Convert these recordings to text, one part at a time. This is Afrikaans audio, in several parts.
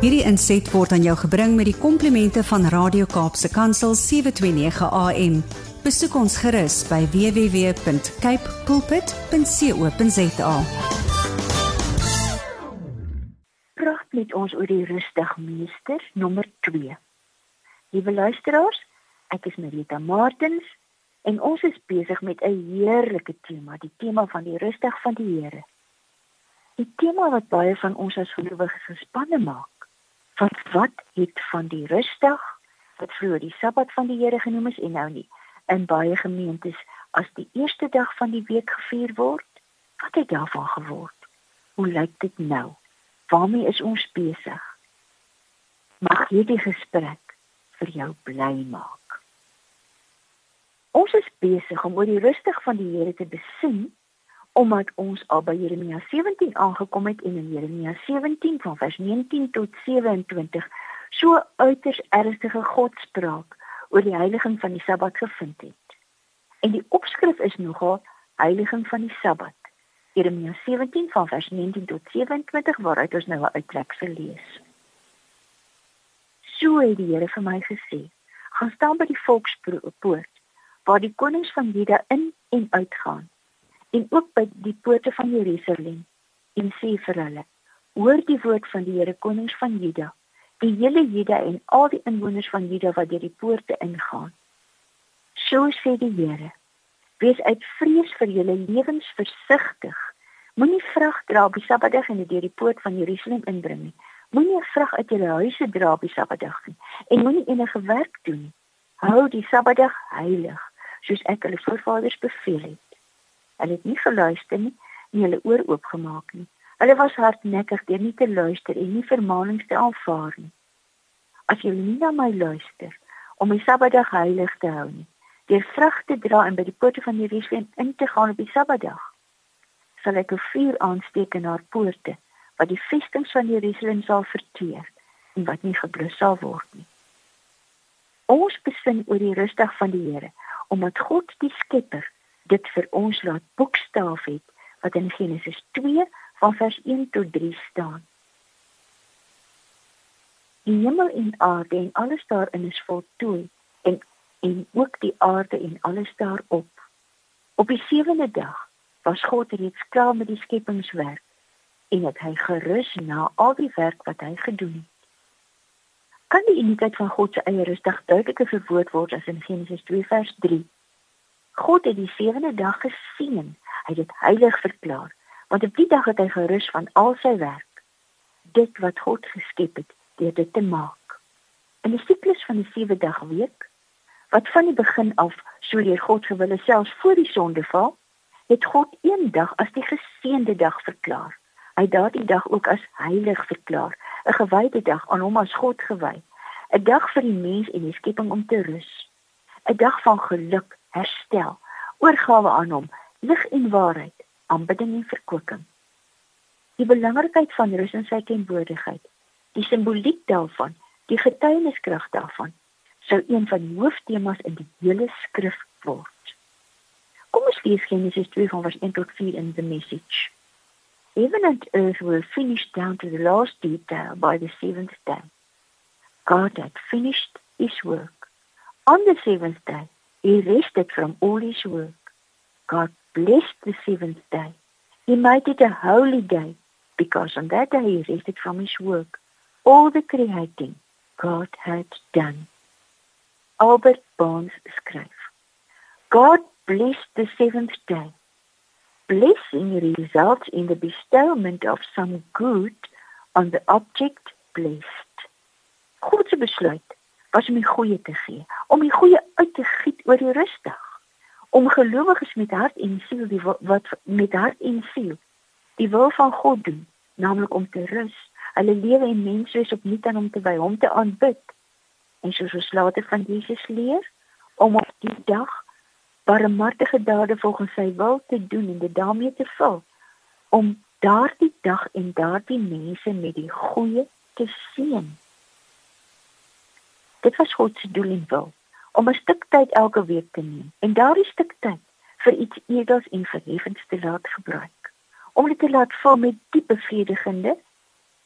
Hierdie inset word aan jou gebring met die komplimente van Radio Kaapse Kansel 729 AM. Besoek ons gerus by www.cape pulpit.co.za. Praat met ons oor die rustig meester nommer 2. Liewe luisteraars, ek is Marita Martins en ons is besig met 'n heerlike tema, die tema van die rustig van die Here. Die tema wat baie van ons as gelowiges gespanne maak. Van wat het van die rustdag wat vroeër die Sabbat van die Here genoem is en nou nie in baie gemeentes as die eerste dag van die week gevier word? Wat het daarvan geword? Hoe lyk dit nou? Waarmee is ons besig? Mag hierdie gesprek vir jou bly maak. Ons is besig om oor die rustdag van die Here te besin omdat ons al by Jeremia 17 aangekom het en in Jeremia 17 van vers 19 tot 27 so uiters ernstige godspraak oor die heiliging van die Sabbat gevind het. En die opskrif is nogal heiliging van die Sabbat. Jeremia 17 van vers 19 tot 27 waaruit ons nou 'n uittreksel lees. So het die Here vir my gesê: "Gaan staan by die volkspoort waar die konings van Juda in en uitgaan en ook by die poorte van Jerusalem en sê vir hulle: Hoor die woord van die Here konings van Juda, die hele Juda en al die inwoners van Juda wat deur die poorte ingaan. So sê die Here: Wees uit vrees vir julle lewens versigtig. Moenie vrag dra op die Sabbatdag en dit deur die poort van Jerusalem inbring nie. Moenie vrag uit julle huise dra op die Sabbatdag nie en moenie enige werk doen nie. Hou die Sabbatdag heilig, soos ek hulle voorvaders beveel het. Hulle het nie geluister nie, nie hulle oor oopgemaak nie. Hulle was hardnekkig deur nie te luister en nie vermaanings te aanvaar nie. As jy nie na my luister om die Sabbatdag heilig te hou nie, deur vrug te dra en by die poorte van Jerusalem in te gaan op die Sabbatdag, sal ek 'n vuur aansteek in haar poorte wat die vestings van Jerusalem sal verteer en wat nie geblus sal word nie. Ons besin oor die rustig van die Here omdat God die Skepper dit vir ons laat boekstaaf het wat in Genesis 2 van vers 1 tot 3 staan. Die hemel en aarde en alles daarin is voltooi en en ook die aarde en alles daarop. Op die sewende dag was God reeds klaar met die skepingswerk en het hy gerus na al die werk wat hy gedoen het. Kan die uniekheid van God se eie rustig duideliker verwoord word as in Genesis 2 vers 3? God het die sewende dag geseën. Hy het dit heilig verklaar, want op die dag het hy gerus van al sy werk, dit wat God geskep het, deur dit te maak. In die siklus van die sewe dag week, wat van die begin af so deur God gewille selfs voor die sondeval, het God een dag as die geseënde dag verklaar. Hy daardie dag ook as heilig verklaar, 'n gewyde dag aan hom as God gewy, 'n dag vir die mens en die skepping om te rus, 'n dag van geluk herstel, oorgawe aan hom, lig en waarheid, aanbidding en verkwikking. Die belangrikheid van rus in sy teenwoordigheid, die simboliek daarvan, die getuieniskrag daarvan, sou een van die hooftemas in die hele skrif word. Kom ons lees Genesis 2 van vers 1 tot 4 in the message. Even and earth were finished down to the last detail by the seventh day. God had finished his work. On the seventh day, He rested from all his work. God blessed the seventh day. He made it a holy day because on that day he rested from his work. All the creating God had done. Albert Barnes skryf. God blessed the seventh day. Blessing results in the bestowment of some good on the object blessed. God se besluit was om die goeie te gee, om die goeie uit te giet oor die rustig, om gelowiges met hart en siel die wat met hart en siel die wil van God doen, naamlik om te rus, hulle lewe en menswees opnuut aan hom te wy, hom te aanbid. En soos ons later van Jesus leer, om op die dag barmhartige dade volgens sy wil te doen en dit daarmee te vul, om daardie dag en daardie mense met die goeie te seën. Dit was God se doel en wil om 'n stuk tyd elke week te neem en daardie stuk tyd vir iets edels en verheffends te laat gebruik. Om dit te laat vul met diep bevredigende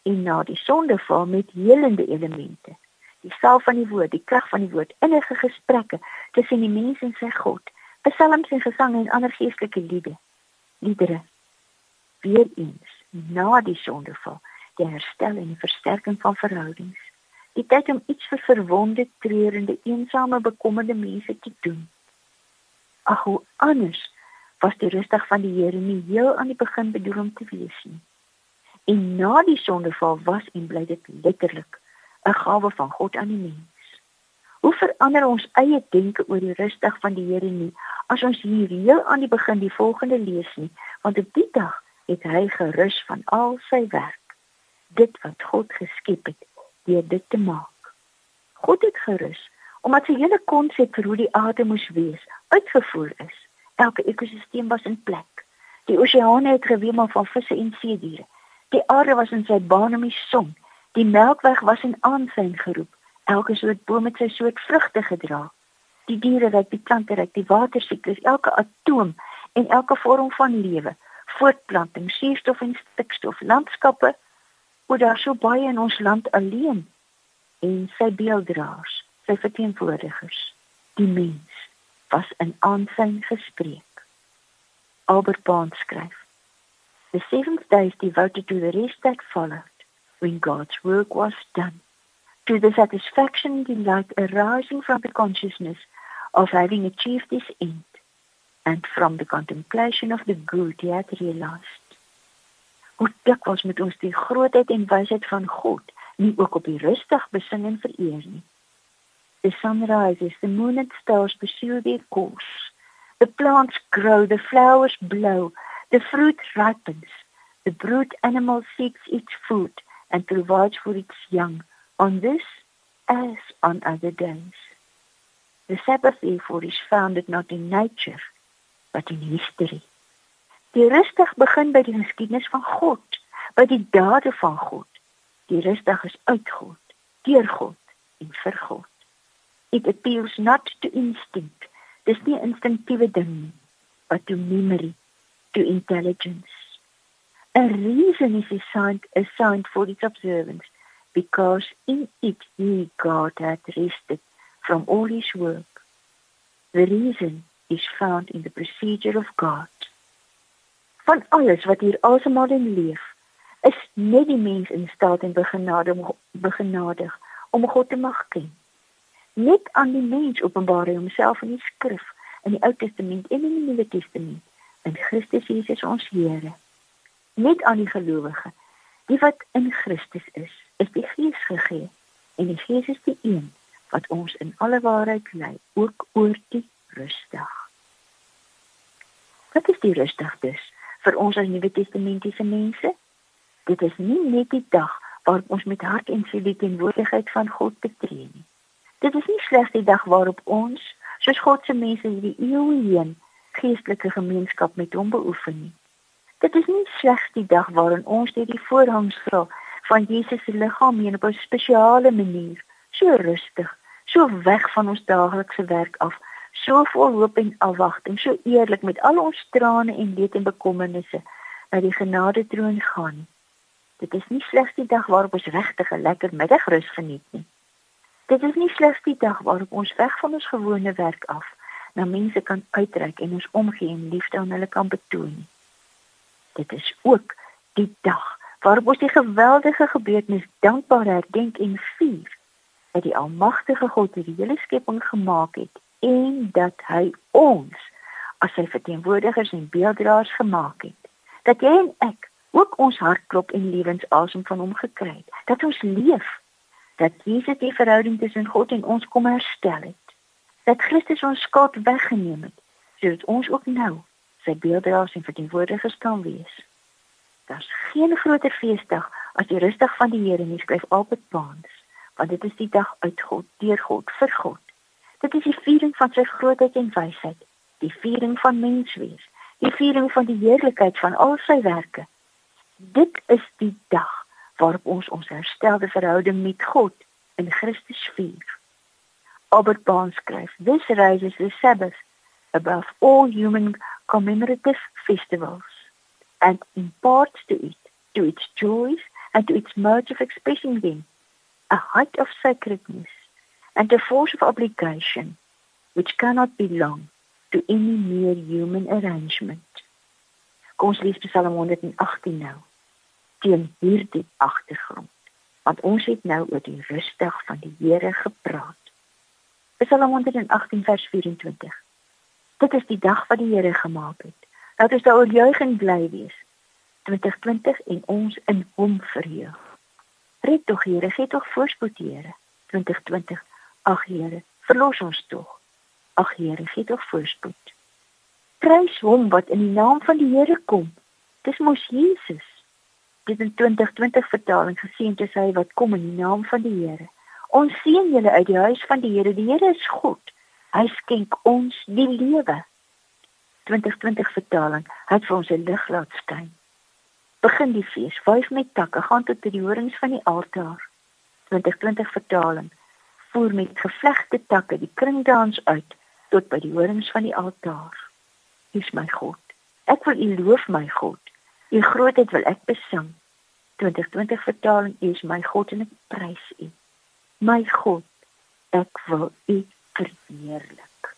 en na die sondeval met helende elemente. Die salf van die woord, die krag van die woord, innige gesprekke tussen die mens en sy God, psalms en gesange en ander geestelike liedere. Liedere. Weereens na die sondeval, die herstel en die versterking van verhoudings. Die tyd om iets vir verwonde, treurende, eensame, bekommerde mense te doen. Ag, hoe anders was die rustig van die Here nie heel aan die begin bedoel om te wees nie. En na die sondeval was en bly dit letterlik 'n gawe van God aan die mens. Hoe verander ons eie denke oor die rustig van die Here nie as ons hier heel aan die begin die volgende lees nie, want op die dag het hy gerus van al sy werk, dit wat God geskep het, deur dit te maak. God het gerus omdat sy hele konsep vir hoe die aarde moes wees uitgevoer is. Elke ekosisteem was in plek. Die oseane het gewemel van visse en see diere. Die aarde was in sy baan om die son. Die melkweg was in aansyn geroep. Elke soort boom het sy soort vrugte gedra. Die diere wat die plante reg, die watersiklus, elke atoom en elke vorm van lewe, voortplanting, suurstof en stikstof, landskappe, hoe daar so baie in ons land alleen en sy beelddraers, sy verteenwoordigers, die mens was in aansyn gespreek. Albert Baan skryf The seventh day is devoted to the rest that followed, when God's work was done, to the satisfaction and delight arising from the consciousness of having achieved this end, and from the contemplation of the good he had realized. Hoe dikwels moet ons die grootheid en wysheid van God nie ook op die rustig besing en vereer nie. The sun rises, the moon and stars pursue their course. The plants grow, the flowers blow, The fruit ripens. The brute animal seeks its food and provides for its young on this as on other days. The Sabbath therefore is founded not in nature, but in history. Die rustig begin by die geskiedenis van God, by die dade van God. Die rustig is uit God, deur God en vir God. It appeals not to instinct. Dis nie instinktiewe ding nie, but to memory to intelligence. A reason is assigned, assigned for its observance because in it he, God, had rested from all his work. The reason is found in the procedure of God. Van alles wat hier alsmaar in leef, is net die mens in staat en begenadig, begenadig om God te mag ken. Net aan die mens openbaar hy homself in die skrif, in die Ou Testament en in die Nuwe Testament in Christus Jesus ons Here. Net aan die gelowige, die wat in Christus is, is die Gees gegee en die Gees is die een wat ons in alle waarheid lei, ook oor die rustig. Wat is die rustig dus vir ons as Nuwe Testamentiese mense? Dit is nie net die dag waarop ons met hart en siel die teenwoordigheid van God betree nie. Dit is nie slegs die dag waarop ons, soos God se mense hierdie eeue heen geestelike gemeenskap met hom beoefen nie. Dit is nie slegs die dag waarin ons deur die voorhangsel van Jesus se liggaam heen op 'n spesiale manier, so rustig, so weg van ons daaglikse werk af, so vol hoop en afwagting, so eerlik met al ons trane en leed en bekommernisse na die genade troon gaan. Dit is nie slegs die dag waarop ons regtig 'n lekker middagrus geniet nie. Dit is nie slegs die dag waarop ons weg van ons gewone werk af na mense kan uitreik en ons omgee en liefde aan hulle kan betoon. Dit is ook die dag waarop ons die geweldige gebeurtenis dankbaar herdenk en vier dat die almagtige God die hele skepping gemaak het en dat hy ons as sy verteenwoordigers en beelddraers gemaak het. Dat jy en ek ook ons hartklop en lewensasem van hom gekry het. Dat ons leef. Dat Jesus die verhouding tussen God en ons kom herstel het dat Christus ons skuld weggeneem het, sodat ons ook nou sy beelddraers en verteenwoordigers kan wees. Daar's geen groter feesdag as die rustig van die Here nie, skryf Albert Barnes, want dit is die dag uit God, deur God, vir God. Dit is die viering van sy grootheid en wysheid, die viering van menswees, die viering van die heerlikheid van al sy werke. Dit is die dag waarop ons ons herstelde verhouding met God in Christus vier. Albert Barnes skryf, "This raises the Sabbath above all human commemorative festivals and imparts to it, to its joys, and to its modes of expressing them, a height of sacredness and a force of obligation which cannot belong to any mere human arrangement. Kom ons lees Psalm 118 nou. Teen hierdie agtergrond, want ons het nou oor die rustig van die Here gepraat. Psalm 118 vers 24. Dit is die dag wat die Here gemaak het. Laat ons daaroor juig en bly wees. 2020 en ons in Hom verheug. Red tog Here, gee tog voorspoed Here. 2020. Ag Here, verlos ons tog. Ag Here, gee tog voorspoed. Prys Hom wat in die naam van die Here kom. Dis mos Jesus. Dit in 2020 vertaling gesien te hy wat kom in die naam van die Here. Ons sien julle uit die huis van die Here. Die Here is goed. Hy skenk ons die lewe. 2020 vertaling. Hy het vir ons 'n lig laat skyn. Begin die fees. Wyf met takke gaan tot by die horings van die altaar. 2020 vertaling. Voer met gevlegte takke die kringdans uit tot by die horings van die altaar. Dis my God. Ek wil U loof my God. U grootheid wil ek besing. 2020 vertaling is my God en ek prys U. My God, ek wil U verheerlik.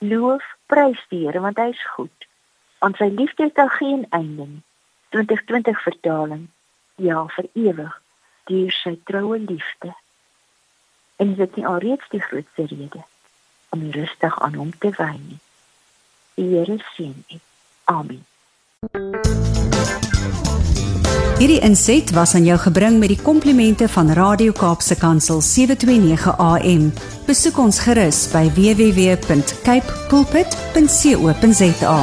Loof, prys die Here want hy is goed. Aan sy liefde het daar geen einde nie. 2020 vertaling. Ja, vir ewig deur sy troue liefde. En dit is alreeds die grootste rede om rustig aan hom te wy nie. Die Here seën u. Amen. Hierdie inset was aan jou gebring met die komplimente van Radio Kaapse Kansel 729 AM. Besoek ons gerus by www.cape pulpit.co.za.